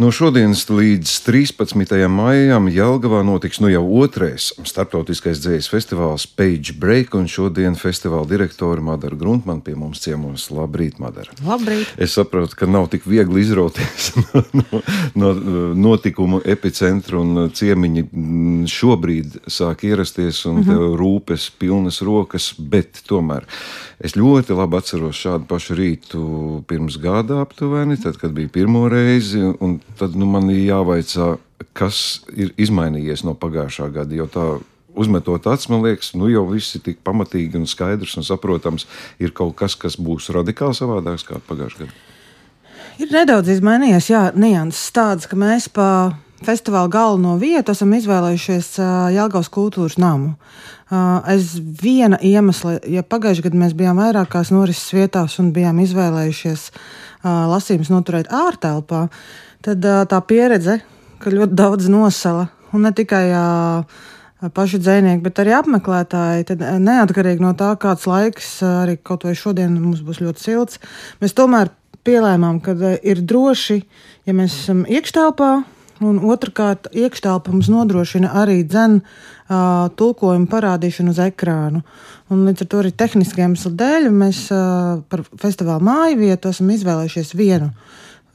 No šodienas līdz 13. maijam Jelgavā notiks nu jau otrais starptautiskais dzējas festivāls Page Break, un šodien festivāla direktore Madara Gruntmana pie mums ciemos. Labrīt, Madara! Labrīt! Es saprotu, ka nav tik viegli izrauties no, no notikumu epicentra, un ciemiņi šobrīd sāk ierasties, un mm -hmm. rūpes pilnas rokas, bet tomēr es ļoti labi atceros šādu pašu rītu pirms gada aptuveni, tad, kad bija pirmo reizi, tad nu, man ir jāvaicā, kas ir izmainījies no pagājušā gada. Jo tā uzmetot acis, man liekas, nu jau viss ir tik pamatīgi un skaidrs un saprotams. Ir kaut kas, kas būs radikāli savādāks kā pagājušajā gadā. Ir nedaudz izmainījies, jā, nianses tāds, ka mēs pa festivāla galveno vietu esam izvēlējušies Jālgavas kultūras namu. Aiz viena iemesla, ja pagājušajā gadā mēs bijām vairākās norises vietās un bijām izvēlējušies lasījumus noturēt ārtelpā, tad tā pieredze, ka ļoti daudz nosala un ne tikai paši dzinieki, bet arī apmeklētāji. Tad neatkarīgi no tā, kāds laiks, arī kaut vai šodien mums būs ļoti silts, mēs tomēr pielēmām, ka ir droši, ja mēs esam iekštelpā. Un otrkārt, iekštelpa mums nodrošina arī dzēnu uh, tulkojumu parādīšanu uz ekrānu. Un līdz ar to arī tehniskiem iemesliem dēļ mēs uh, par festivāla māju vietu esam izvēlējušies vienu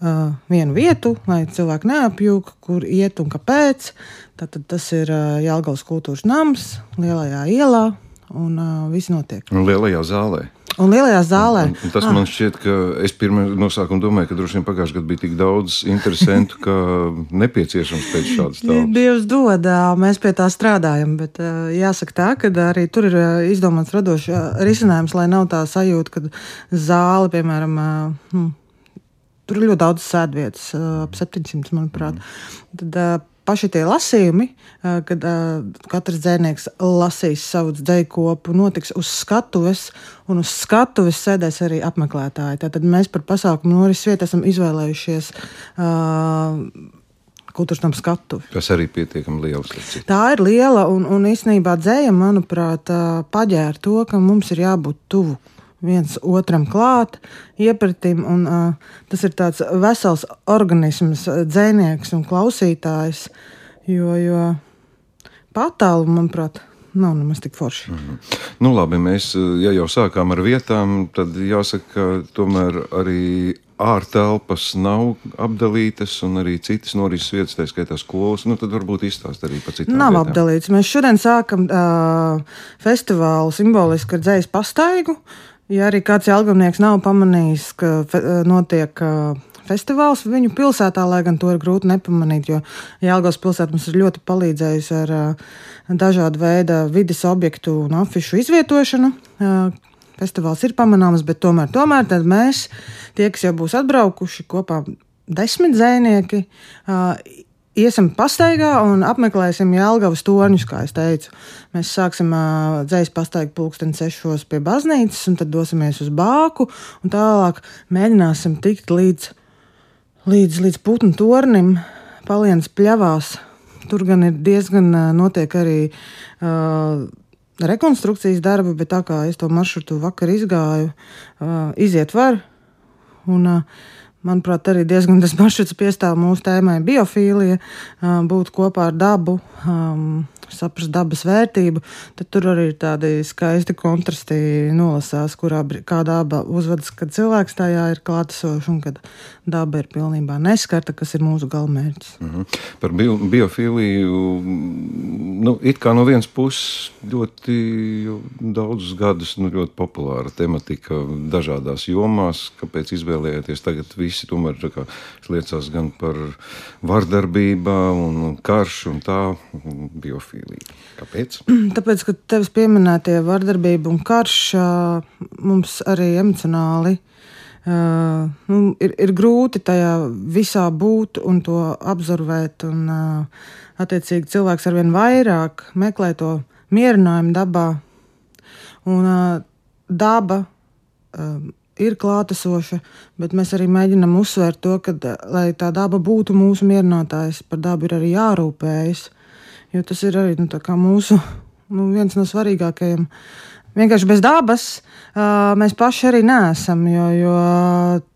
uh, vienu vietu, lai cilvēki neapjūg, kur iet un kāpēc. Tātad tas ir uh, Jālgavas kultūras nams, lielajā ielā, un uh, viss notiek. Un lielajā zālē. Un lielajā zālē. Un, un tas ah. man šķiet, ka es pirmā nosākumā domāju, ka droši vien pagājušajā gadā bija tik daudz interesantu, ka nepieciešams pēc šādas tādas. Dievs dod, mēs pie tā strādājam, bet jāsaka tā, ka arī tur ir izdomāts radošs risinājums, lai nav tā sajūta, ka zāle, piemēram, hmm, Tur ir ļoti daudz sēdvietas, ap 700, manuprāt. Tad, paši tie lasījumi, kad katrs dzēnieks lasīs savu dzēju kopu, notiks uz skatuves, un uz skatuves sēdēs arī apmeklētāji. Tātad mēs par pasākumu norises vietu esam izvēlējušies. Uh, kultūras tam skatu. Tas arī pietiekami liels. Tā ir liela un, un īstenībā dzēja, manuprāt, paģēra to, ka mums ir jābūt tuvu viens otram klāt, iepratim. Un, uh, tas ir tāds vesels organisms, dzēnieks un klausītājs. Jo, jo patālu, manuprāt, nav nemaz tik forši. Mm -hmm. nu, labi, mēs ja jau sākām ar vietām, tad jāsaka, ka tomēr arī ārtelpas nav apdalītas, un arī citas norises vietas, tā skaitā skolas. Nu, tad varbūt izstāst arī par citām. Nav vietām. apdalīts. Mēs šodien sākam uh, festivālu simboliski ar dzējas pastaigu. Ja arī kāds jēlgavnieks nav pamanījis, ka notiek festivāls viņu pilsētā, lai gan to ir grūti nepamanīt, jo Jēlgavas pilsēta mums ir ļoti palīdzējusi ar dažādu veidu vidas objektu un afišu izvietošanu. Festivāls ir pamanāms, bet tomēr, tomēr mēs, tie, kas jau būs atbraukuši kopā, desmit zvejnieki, iesim pastaigā un apmeklēsim Jālgavas torņus, kā es teicu. Mēs sāksim uh, dzējas pastaigu pulksten sešos pie baznīcas, un tad dosimies uz bāku, un tālāk mēģināsim tikt līdz, līdz, līdz putnu tornim, palienas pļavās. Tur gan ir diezgan notiek arī uh, rekonstrukcijas darbi, bet tā kā es to maršrutu vakar izgāju, uh, iziet var. Un, uh, manuprāt, arī diezgan tas maršruts piestāv mūsu tēmai biofīlija, būt kopā ar dabu. Um, saprast dabas vērtību, tad tur arī ir tādi skaisti kontrasti nolasās, kurā kā daba uzvedas, kad cilvēks tajā ir klātesošs un kad daba ir pilnībā neskarta, kas ir mūsu galvenmērķis. Mm -hmm. Par bio, biofiliju, nu, it kā no vienas puses ļoti daudzus gadus nu, ļoti populāra tematika dažādās jomās, kāpēc izvēlējāties tagad visi tomēr kā, liecās gan par vardarbībā un karšu un tā biofiliju pedofīliju. Kāpēc? Tāpēc, ka tevis pieminētie vardarbība un karš mums arī emocionāli uh, nu, ir, ir grūti tajā visā būt un to apzorvēt. Un, uh, attiecīgi, cilvēks arvien vairāk meklē to mierinājumu dabā. Un uh, daba uh, ir klātesoša, bet mēs arī mēģinām uzsvērt to, ka, lai tā daba būtu mūsu mierinātājs, par dabu ir arī jārūpējas. Jo tas ir arī nu, mūsu nu, viens no svarīgākajiem. Vienkārši bez dabas uh, mēs paši arī neesam, jo, jo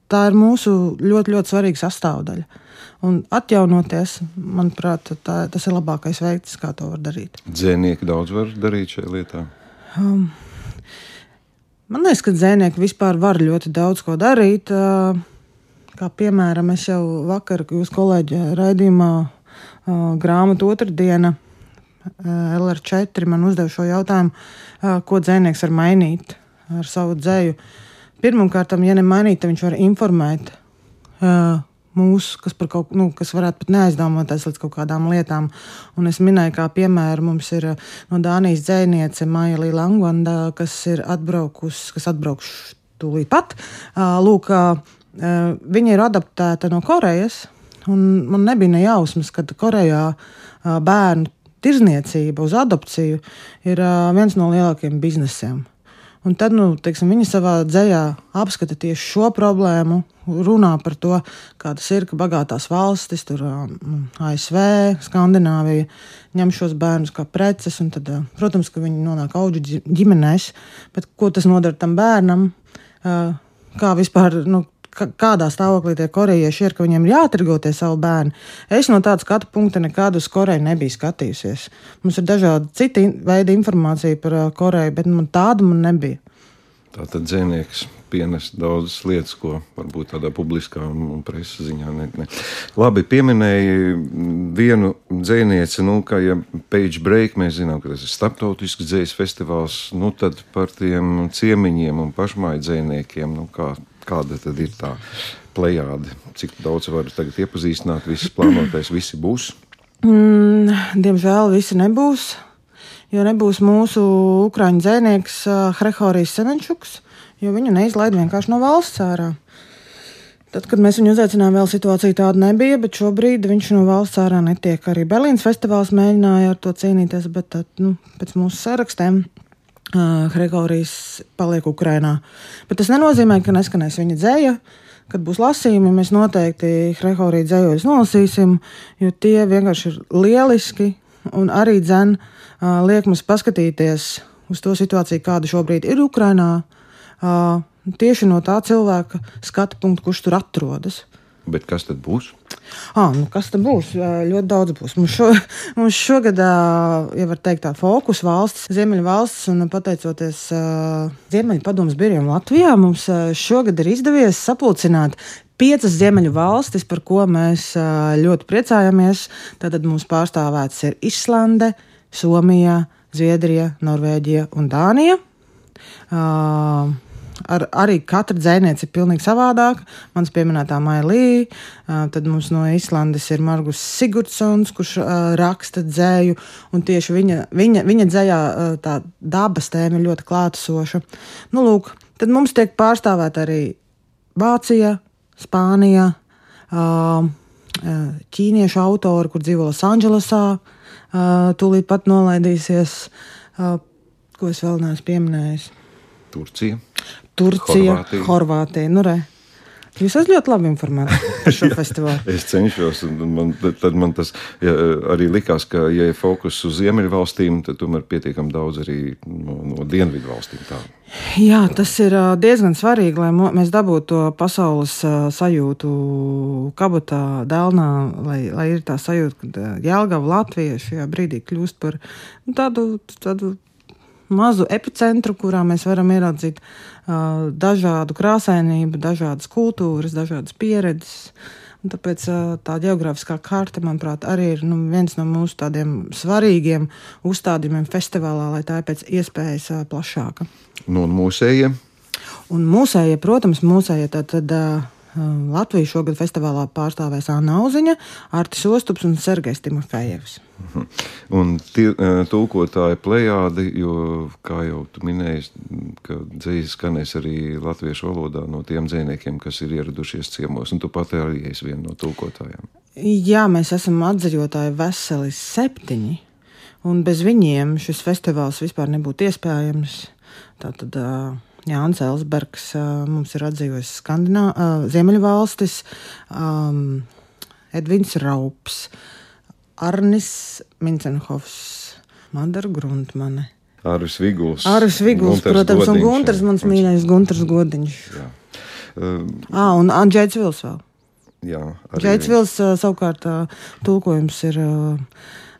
tā ir mūsu ļoti, ļoti svarīga sastāvdaļa. un atjaunoties, manuprāt, tā, tas ir labākais veids, kā to var darīt. Dzēnieki daudz var darīt šajā lietā. Um, man liekas, ka dzēnieki vispār var ļoti daudz ko darīt. Uh, kā piemēram, es jau vakar jūsu kolēģi raidījumā uh, grāmatu otrdiena. Uh, LR4 man uzdeva šo jautājumu, uh, ko dzēnieks var mainīt ar savu dzēju. Pirmkārt, ja nemainīt, tad viņš var informēt uh, mūs, kas, kaut, nu, kas varētu pat neaizdomāties līdz kaut kādām lietām. Un es minēju, kā piemēru, mums ir no Dānijas dzēniece Maija Langvanda, kas ir atbraukusi, kas atbraukuši tūlīt pat. Lūk, viņa ir adaptēta no Korejas, un man nebija ne jausmas, ka Korejā bērnu tirzniecība uz adopciju ir viens no lielākajiem biznesiem. Un tad nu, teiksim, viņi savā dzējā apskata tieši šo problēmu, runā par to, kā tas ir, ka bagātās valstis, tur um, ASV, Skandināvija, ņem šos bērnus kā preces. Tad, protams, ka viņi nonāk augu ģimenēs, bet ko tas nodara tam bērnam? Kā vispār nu, kādā stāvoklī tie korejieši ir, ka viņiem ir jāatrgo tie savu bērnu. Es no tāda skatu punkta nekad uz Koreju nebiju skatījusies. Mums ir dažādi citi veidi informācija par uh, Koreju, bet man tāda man nebija. Tā tad dzinieks pienes daudzas lietas, ko varbūt tādā publiskā un preses ziņā ne. ne. Labi, pieminēja vienu dzinieci, nu, kā ja Page Break, mēs zinām, ka tas ir starptautisks dzējas festivāls, nu tad par tiem ciemiņiem un pašmāju dziniekiem, nu, kā kāda tad ir tā plējāde? Cik daudz varu tagad iepazīstināt, visas plānotais, visi būs? Mm, diemžēl visi nebūs, jo nebūs mūsu ukrāņu dzēnieks Hrehorijs Semenčuks, jo viņu neizlaid vienkārši no valsts ārā. Tad, kad mēs viņu uzaicinājām, vēl situācija tāda nebija, bet šobrīd viņš no valsts ārā netiek. Arī Berlīnas festivāls mēģināja ar to cīnīties, bet tad, nu, pēc mūsu sarakstiem Gregorijas paliek Ukrainā. Bet tas nenozīmē, ka neskanēs viņa dzēja. Kad būs lasījumi, mēs noteikti Gregorijas dzējoļus nolasīsim, jo tie vienkārši ir lieliski un arī dzen liek mums paskatīties uz to situāciju, kāda šobrīd ir Ukrainā. Tieši no tā cilvēka skatu punkta, kurš tur atrodas. Bet kas tad būs? Ah, nu kas tad būs? Ļoti daudz būs. Mums, šo, mums šogad, ja var teikt, tā fokus valsts, Ziemeļu valsts, un pateicoties Ziemeļu padomus birojam Latvijā, mums šogad ir izdevies sapulcināt piecas ziemeļu valstis, par ko mēs ļoti priecājamies. Tad mums pārstāvēts ir Islande, Somija, Zviedrija, Norvēģija un Dānija. Uh, ar, arī katra dzēniece ir pilnīgi savādāka. Mans pieminētā Mailī, tad mums no Islandes ir Margus Sigurdsons, kurš raksta dzēju, un tieši viņa, viņa, viņa dzējā tā dabas tēma ir ļoti klātesoša. Nu, lūk, tad mums tiek pārstāvēta arī Vācija, Spānija, ķīniešu autori, kur dzīvo Losandželosā, tūlīt pat nolaidīsies. Ko es vēl neesmu pieminējis? Turcija. Turcija, Horvātija. Horvātija. Nu, re. Jūs esat ļoti labi informēti par šo festivālu. es cenšos, un man, tad man tas ja, arī likās, ka, ja ir fokus uz ziemeļu valstīm, tad tomēr pietiekami daudz arī no, no dienvidu valstīm. Tā. Jā, tas ir diezgan svarīgi, lai mēs dabūtu to pasaules sajūtu kabatā, dēlnā, lai, lai ir tā sajūta, ka Jēlgava Latvija šajā brīdī kļūst par nu, tādu, tādu mazu epicentru, kurā mēs varam ieraudzīt dažādu krāsainību, dažādas kultūras, dažādas pieredzes. Un tāpēc tā geogrāfiskā karte, manuprāt, arī ir nu, viens no mūsu tādiem svarīgiem uzstādījumiem festivālā, lai tā ir pēc iespējas plašāka. Nu, un mūsējie? Un mūsējie, protams, mūsējie tad. tad Latviju šogad festivālā pārstāvēs Anna Uziņa, Artis Ostups un Sergejs Timofejevs. Mhm. Un tie, tulkotāji plējādi, jo, kā jau tu minēji, ka dzīslis skanēs arī latviešu valodā no tiem dzīsniekiem, kas ir ieradušies ciemos, un tu pat arī esi viena no tulkotājiem. Jā, mēs esam atzaļotāji veseli septiņi, un bez viņiem šis festivāls vispār nebūtu iespējams. Tātad, uh, Jānis Elsbergs mums ir atzīvojis Skandinā, Ziemeļu valstis, um, Edvins Raups, Arnis Mincenhofs, Madara Gruntmane. Aris Viguls. Aris Viguls, Gunters protams, Godiņš, un Gunters, mans mīļais Gunters Godiņš. Jā. Uh, à, un Andrzejs Vils vēl. Jā, Žēlts Vils savukārt tulkojums ir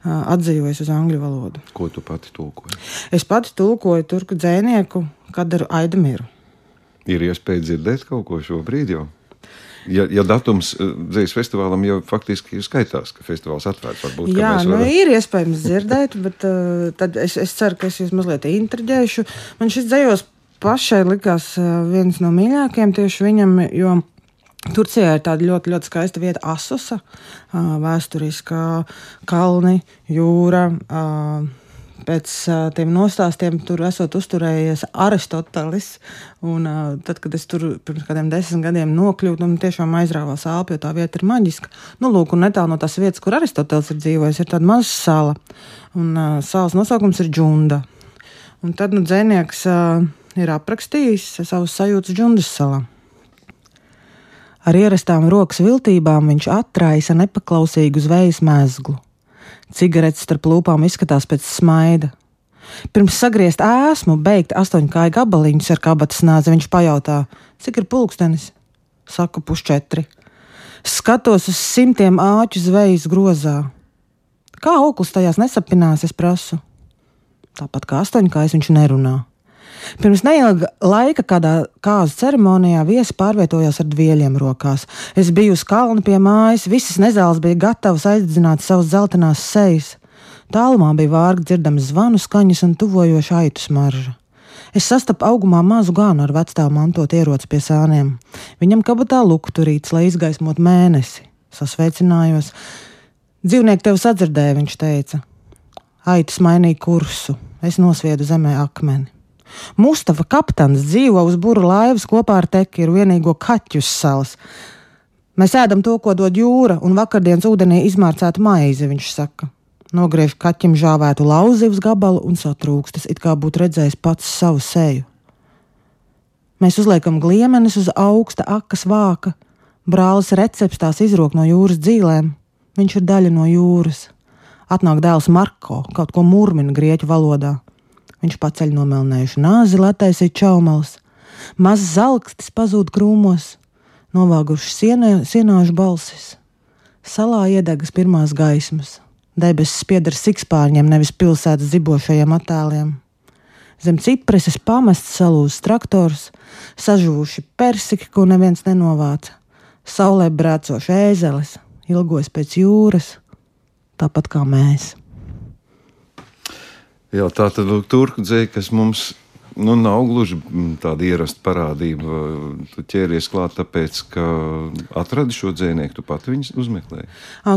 atzīvojis uz angļu valodu. Ko tu pati tulkoji? Es pati tulkoju turku dzēnieku Kadaru Aidamiru. Ir iespēja dzirdēt kaut ko šobrīd jau? Ja, ja datums dzīslis festivālam jau faktiski skaitās, ka festivāls atvērts, varbūt Jā, varam... nu, ir iespējams dzirdēt, bet uh, tad es, es ceru, ka es jūs mazliet intriģēšu. Man šis dzējos pašai likās uh, viens no mīļākajiem tieši viņam, jo Turcijā ir tāda ļoti, ļoti skaista vieta, Asusa, vēsturiskā kalni, jūra. Pēc tiem nostāstiem tur esot uzturējies Aristotelis. Un, tad, kad es tur pirms kādiem desmit gadiem nokļuvu, man tiešām aizrāvā sāpju, jo tā vieta ir maģiska. Nu, lūk, un netālu no tās vietas, kur Aristotelis ir dzīvojis, ir tāda maza sala. Un salas nosaukums ir Džunda. Un tad nu, dzēnieks ir aprakstījis savus sajūtas Džundas salā. Ar ierastām rokas viltībām viņš atraisa nepaklausīgu zvejas mēslu. Cigaretes starp lūpām izskatās pēc smaida. Pirms sagriezt ēsmu, beigt astoņkāju gabaliņus ar kabatas nāzi, viņš pajautā, cik ir pulkstenis? Saku pusčetri. Skatos uz simtiem āķu zvejas grozā. Kā auklis tajās nesapinās, es prasu. Tāpat kā astoņkājas viņš nerunā. Pirms neilga laika kādā kāzu ceremonijā viesi pārvietojās ar dvieļiem rokās. Es biju uz kalna pie mājas, visas nezāles bija gatavas aizdzināt savas zeltainās sejas. Tālumā bija vārgi dzirdams zvanu skaņas un tuvojoša aitu smarža. Es sastapu augumā mazu gānu ar vecstāvu mantot ieroci pie sāniem. Viņam kabatā lukturīts, lai izgaismotu mēnesi. Sasveicinājos. Dzīvnieki tev sadzirdēja, viņš teica. Aitas mainīja kursu, es nosviedu zemē akmeni. Mustafa kapitāns dzīvo uz būru laivas kopā ar Tekiru, vienīgo kaķu salas. Mēs ēdam to, ko dod jūra, un vakardienas ūdenī izmārcētu maizi, viņš saka. Nogriež kaķim žāvētu lauzivas gabalu un satrūkstas, it kā būtu redzējis pats savu seju. Mēs uzliekam gliemenes uz augsta akas vāka. Brālis recepts tās izrok no jūras dzīvēm. Viņš ir daļa no jūras. Atnāk dēls Marko, kaut ko murmina grieķu valodā. Viņš paceļ nomelnējušu nāzi, lai taisītu čaumals. Mazs zelkstis pazūd krūmos, novāguši sienē, sienāžu balsis. Salā iedegas pirmās gaismas, debesis pieder sikspārņiem, nevis pilsētas zibošajiem attēliem. Zem cipreses pamests salūzis traktors, sažuvuši persiki, ko neviens nenovāca. Saulē brācoši ēzeles, ilgojas pēc jūras, tāpat kā mēs. Jā, tā tad lūk, turku dzēja, kas mums nu, nav gluži mm, tāda ierasta parādība. Tu ķēries klāt, tāpēc, ka atradi šo dzīsnieku, tu pati viņus uzmeklēji.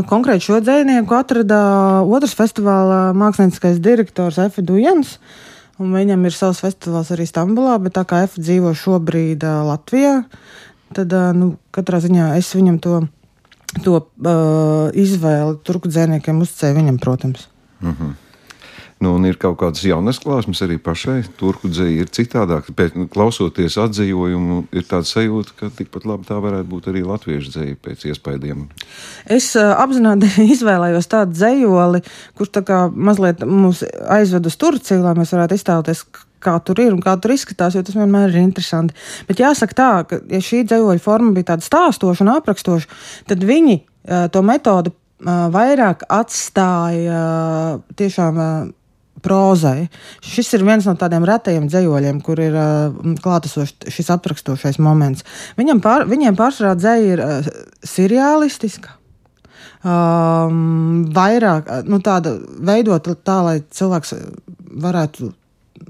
Konkrēti šo dzīsnieku atrada otrs festivāla mākslinieckais direktors Efe Dujans. Viņam ir savs festivāls arī Stambulā, bet tā kā F dzīvo šobrīd Latvijā, tad nu, katrā ziņā es viņam to, to uh, izvēli turku dzēniekiem uzcēju viņam, protams. Uh mhm. Nu, un ir kaut kādas jaunas klāsmas arī pašai. Turku dzēja ir citādāk. Pēc, nu, klausoties atzījumu, ir tāda sajūta, ka tikpat labi tā varētu būt arī latviešu dzēja pēc iespējām. Es uh, apzināti izvēlējos tādu dzējoli, kurš tā kā mazliet mūs aizved uz Turciju, lai mēs varētu iztēloties, kā tur ir un kā tur izskatās, jo tas vienmēr ir interesanti. Bet jāsaka tā, ka ja šī dzīvoļa forma bija tāda stāstoša un aprakstoša, tad viņi uh, to metodu uh, vairāk atstāja uh, tiešām. Uh, prozai. Šis ir viens no tādiem retajiem dzējoļiem, kur ir uh, klātesošs šis aprakstošais moments. Viņam pār, viņiem pārsvarā dzēja ir uh, seriālistiska. Um, vairāk nu, tāda veidota tā, lai cilvēks varētu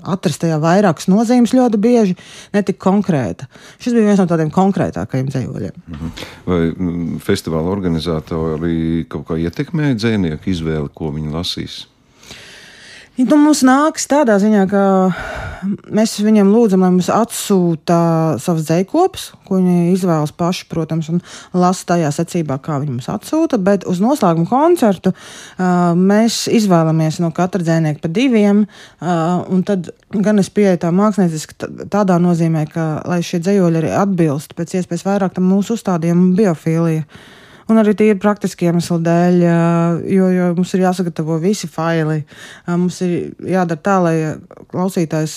atrast tajā vairākas nozīmes ļoti bieži, ne tik konkrēta. Šis bija viens no tādiem konkrētākajiem dzējoļiem. Mhm. Vai festivāla organizatori kaut kā ietekmēja dzēnieku izvēli, ko viņi lasīs? Nu, mums nāks tādā ziņā, ka mēs viņiem lūdzam, lai mums atsūta savus dzējkopus, ko viņi izvēlas paši, protams, un lasa tajā secībā, kā viņi mums atsūta. Bet uz noslēguma koncertu uh, mēs izvēlamies no katra dzēnieka pa diviem, uh, tad gan es pieeju tā mākslinieciski tādā nozīmē, ka lai šie dzējoļi arī atbilst pēc iespējas vairāk tam mūsu uzstādījumam biofīlijai. Un arī tīri praktiski iemeslu dēļ, jo, jo mums ir jāsagatavo visi faili. Mums ir jādara tā, lai klausītājs,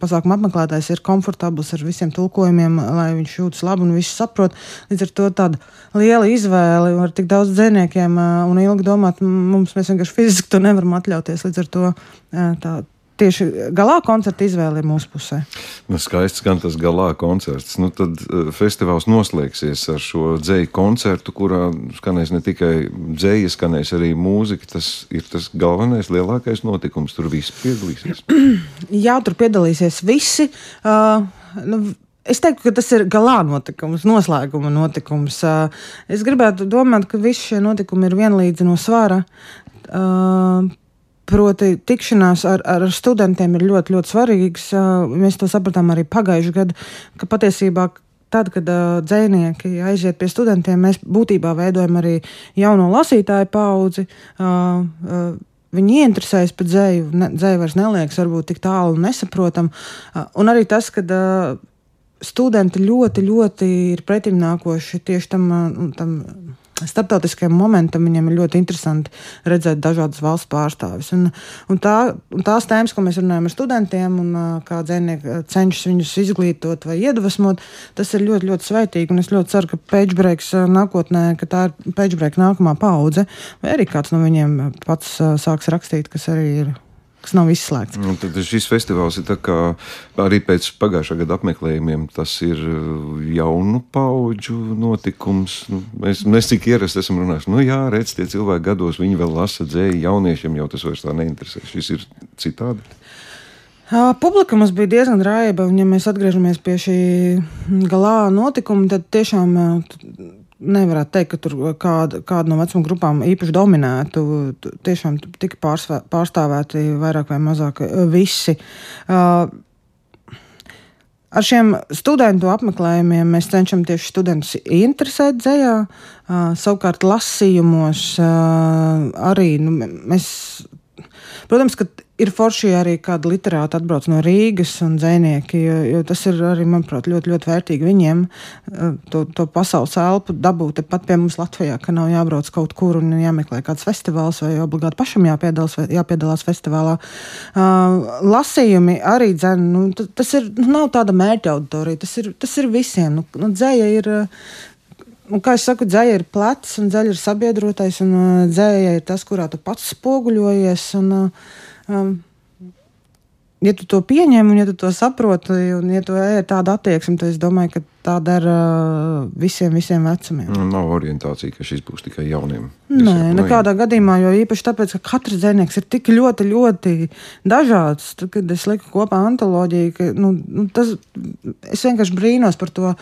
pasākuma apmeklētājs ir komfortabls ar visiem tulkojumiem, lai viņš jūtas labi un viss saprot. Līdz ar to tāda liela izvēle ar tik daudz dziniekiem un ilgi domāt, mums mēs vienkārši fiziski to nevaram atļauties. Līdz ar to tā tieši galā koncerta izvēle ir mūsu pusē. Nu, skaists gan tas galā koncerts. Nu, tad uh, festivāls noslēgsies ar šo dzēju koncertu, kurā skanēs ne tikai dzēja, skanēs arī mūzika. Tas ir tas galvenais, lielākais notikums. Tur viss piedalīsies. Jā, tur piedalīsies visi. Uh, nu, Es teiktu, ka tas ir galā notikums, noslēguma notikums. Uh, es gribētu domāt, ka visi šie notikumi ir vienlīdzi no svara. Uh, Proti, tikšanās ar, ar studentiem ir ļoti, ļoti svarīgs. Mēs to sapratām arī pagājušajā gadā, ka patiesībā tad, kad uh, dzinieki aiziet pie studentiem, mēs būtībā veidojam arī jauno lasītāju paudzi. Uh, uh, Viņi ieinteresējas par dzēju, ne, dzēju vairs neliekas varbūt tik tālu un nesaprotam. Uh, un arī tas, ka uh, studenti ļoti, ļoti ir pretimnākoši tieši tam, uh, tam starptautiskajam momentam viņiem ir ļoti interesanti redzēt dažādas valsts pārstāvis. Un, un, tā, un tās tēmas, ko mēs runājam ar studentiem, un kā dzēnieki cenšas viņus izglītot vai iedvesmot, tas ir ļoti, ļoti sveitīgi. Un es ļoti ceru, ka pagebreaks nākotnē, ka tā ir pagebreak nākamā paudze, vai arī kāds no viņiem pats sāks rakstīt, kas arī ir kas nav izslēgts. Nu, tad šis festivāls ir arī pēc pagājušā gada apmeklējumiem. Tas ir uh, jaunu paudžu notikums. Nu, mēs, mēs cik ierasti esam runājuši, nu jā, redz, tie cilvēki gados, viņi vēl lasa dzēju, jauniešiem jau tas vairs tā neinteresē. Šis ir citādi. Publika mums bija diezgan raiba, un, ja mēs atgriežamies pie šī galā notikuma, tad tiešām nevarētu teikt, ka tur kāda, kāda no vecuma grupām īpaši dominētu. Tiešām tika pārsvē, pārstāvēti vairāk vai mazāk eh, visi. Uh, Ar šiem studentu apmeklējumiem mēs cenšamies tieši studentus interesēt dzējā. Uh, savukārt, lasījumos uh, arī nu, mēs, protams, ka ir forši arī kāda literāta atbrauc no Rīgas un dzēnieki, jo, jo tas ir arī, manuprāt, ļoti, ļoti vērtīgi viņiem eh, to, to pasaules elpu dabūt pat pie mums Latvijā, ka nav jābrauc kaut kur un jāmeklē kāds festivāls vai obligāti pašam jāpiedalās, jāpiedalās festivālā. Uh, lasījumi arī dzēn, nu, tas ir, nu, nav tāda mērķa auditorija, tas ir, tas ir visiem. Nu, nu, dzēja ir, nu, kā jau saku, dzēja ir plecs, un dzēja ir sabiedrotais, un uh, dzēja ir tas, kurā tu pats spoguļojies. Un, uh, Um, ja tu to pieņem, un ja tu to saproti, un ja tu ej tādu attieksmi, tad es domāju, ka tā dara uh, visiem, visiem vecumiem. Nu, nav orientācija, ka šis būs tikai jauniem. Nē, nekādā nu, gadījumā, jo īpaši tāpēc, ka katrs dzinieks ir tik ļoti, ļoti dažāds. Tad, kad es liku kopā antoloģiju, ka, nu, nu, tas, es vienkārši brīnos par to nu,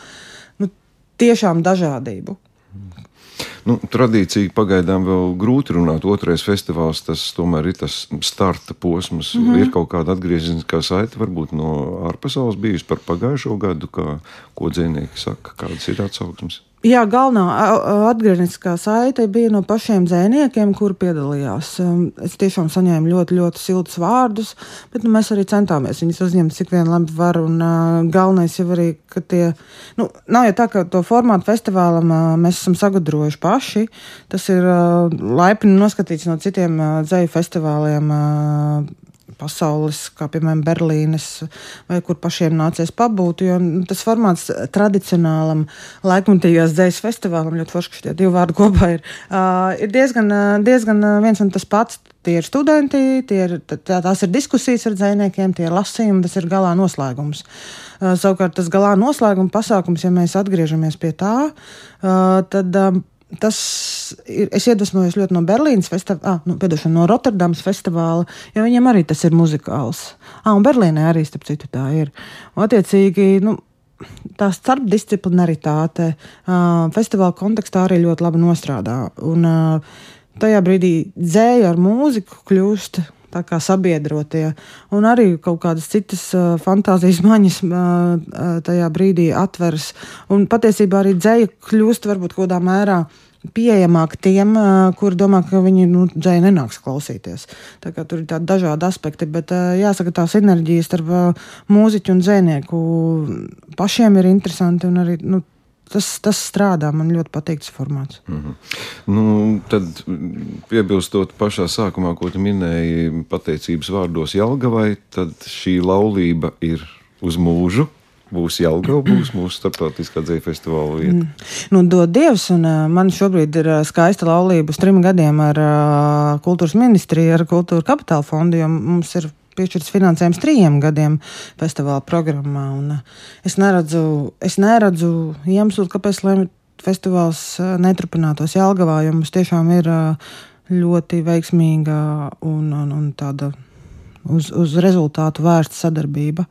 tiešām dažādību. Nu, tradīcija pagaidām vēl grūti runāt. Otrais festivāls tas tomēr ir tas starta posms. Mm -hmm. Ir kaut kāda atgriezeniskā saite, varbūt no ārpasaules bijusi par pagājušo gadu, kā, ko dzinieki saka, kādas ir atsauksmes. Jā, galvenā atgriezniskā saite bija no pašiem dzēniekiem, kuri piedalījās. Es tiešām saņēmu ļoti, ļoti siltus vārdus, bet nu, mēs arī centāmies viņus uzņemt, cik vien labi var. Un, uh, galvenais jau arī, ka tie, nu, nav jau tā, ka to formātu festivālam uh, mēs esam sagadrojuši paši. Tas ir uh, laipni noskatīts no citiem uh, dzēju festivāliem. Uh, pasaules, kā piemēram Berlīnes, vai kur pašiem nācies pabūt. Jo nu, tas formāts tradicionālam laikmatīgās dzējas festivālam ļoti forši, ka šie divi vārdi kopā ir, ir diezgan, diezgan viens un tas pats. Tie ir studenti, tie ir, tā, tās ir diskusijas ar dzīsniekiem, tie ir lasījumi, tas ir galā noslēgums. Savukārt tas galā noslēguma pasākums, ja mēs atgriežamies pie tā, tad. Tas ir. Es iedvesmojos ļoti no Berlīnas festivāla, ah, nu, piedošana, no Rotterdamas festivāla, jo viņiem arī tas ir muzikāls. Ah, un Berlīnē arī, starp citu, tā ir. Un, attiecīgi, nu, tā starpdisciplinaritāte uh, festivāla kontekstā arī ļoti labi nostrādā. Un, uh, tajā brīdī dzēja ar mūziku kļūst tā kā sabiedrotie, un arī kaut kādas citas uh, fantāzijas maņas uh, tajā brīdī atveras. Un patiesībā arī dzēja kļūst varbūt kaut kādā mērā. Pieejamāk tiem, uh, kuri domā, ka viņi nu, dzēju nenāks klausīties. Tā kā tur ir tādi dažādi aspekti, bet uh, jāsaka, tā sinerģija starp uh, mūziķu un dzēnieku pašiem ir interesanti un arī nu, tas, tas strādā. Man ļoti patīk tas formāts. Mm -hmm. nu, tad, piebilstot pašā sākumā, ko tu minēji, pateicības vārdos Jelgavai, tad šī laulība ir uz mūžu būs Jālgava, būs mūsu starptautiskā dzīslu festivāla vieta. Mm. Nu, dod Dievs, un uh, man šobrīd ir uh, skaista laulība uz trim gadiem ar uh, kultūras ministriju, ar kultūra kapitāla fondu, jo mums ir piešķirts finansējums trījiem gadiem festivāla programmā. Uh, es, neredzu, es neredzu iemeslu, kāpēc festivāls uh, neturpinātos Jālgavā, jo mums tiešām ir uh, ļoti veiksmīga un, un, un tāda uz, uz rezultātu vērsta sadarbība.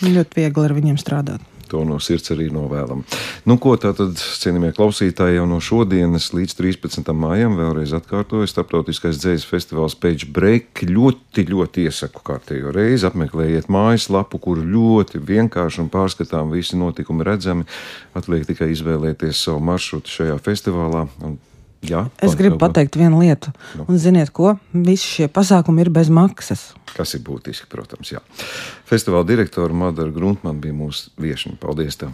Ļoti viegli ar viņiem strādāt to no sirds arī novēlam. Nu, ko tātad, cienījamie klausītāji, jau no šodienas līdz 13. maijam vēlreiz atkārtoju Startautiskais dzējas festivāls Page Break. Ļoti, ļoti iesaku kārtējo reizi apmeklējiet mājaslapu, kur ļoti vienkārši un pārskatām visi notikumi redzami. Atliek tikai izvēlēties savu maršrutu šajā festivālā. Un Jā, es gribu tev... pateikt vienu lietu. Nu. Un ziniet, ko? Visi šie pasākumi ir bez maksas. Kas ir būtiski, protams. Jā. Festivāla direktora Madara Gruntmana bija mūsu viesiņa. Paldies! Tev.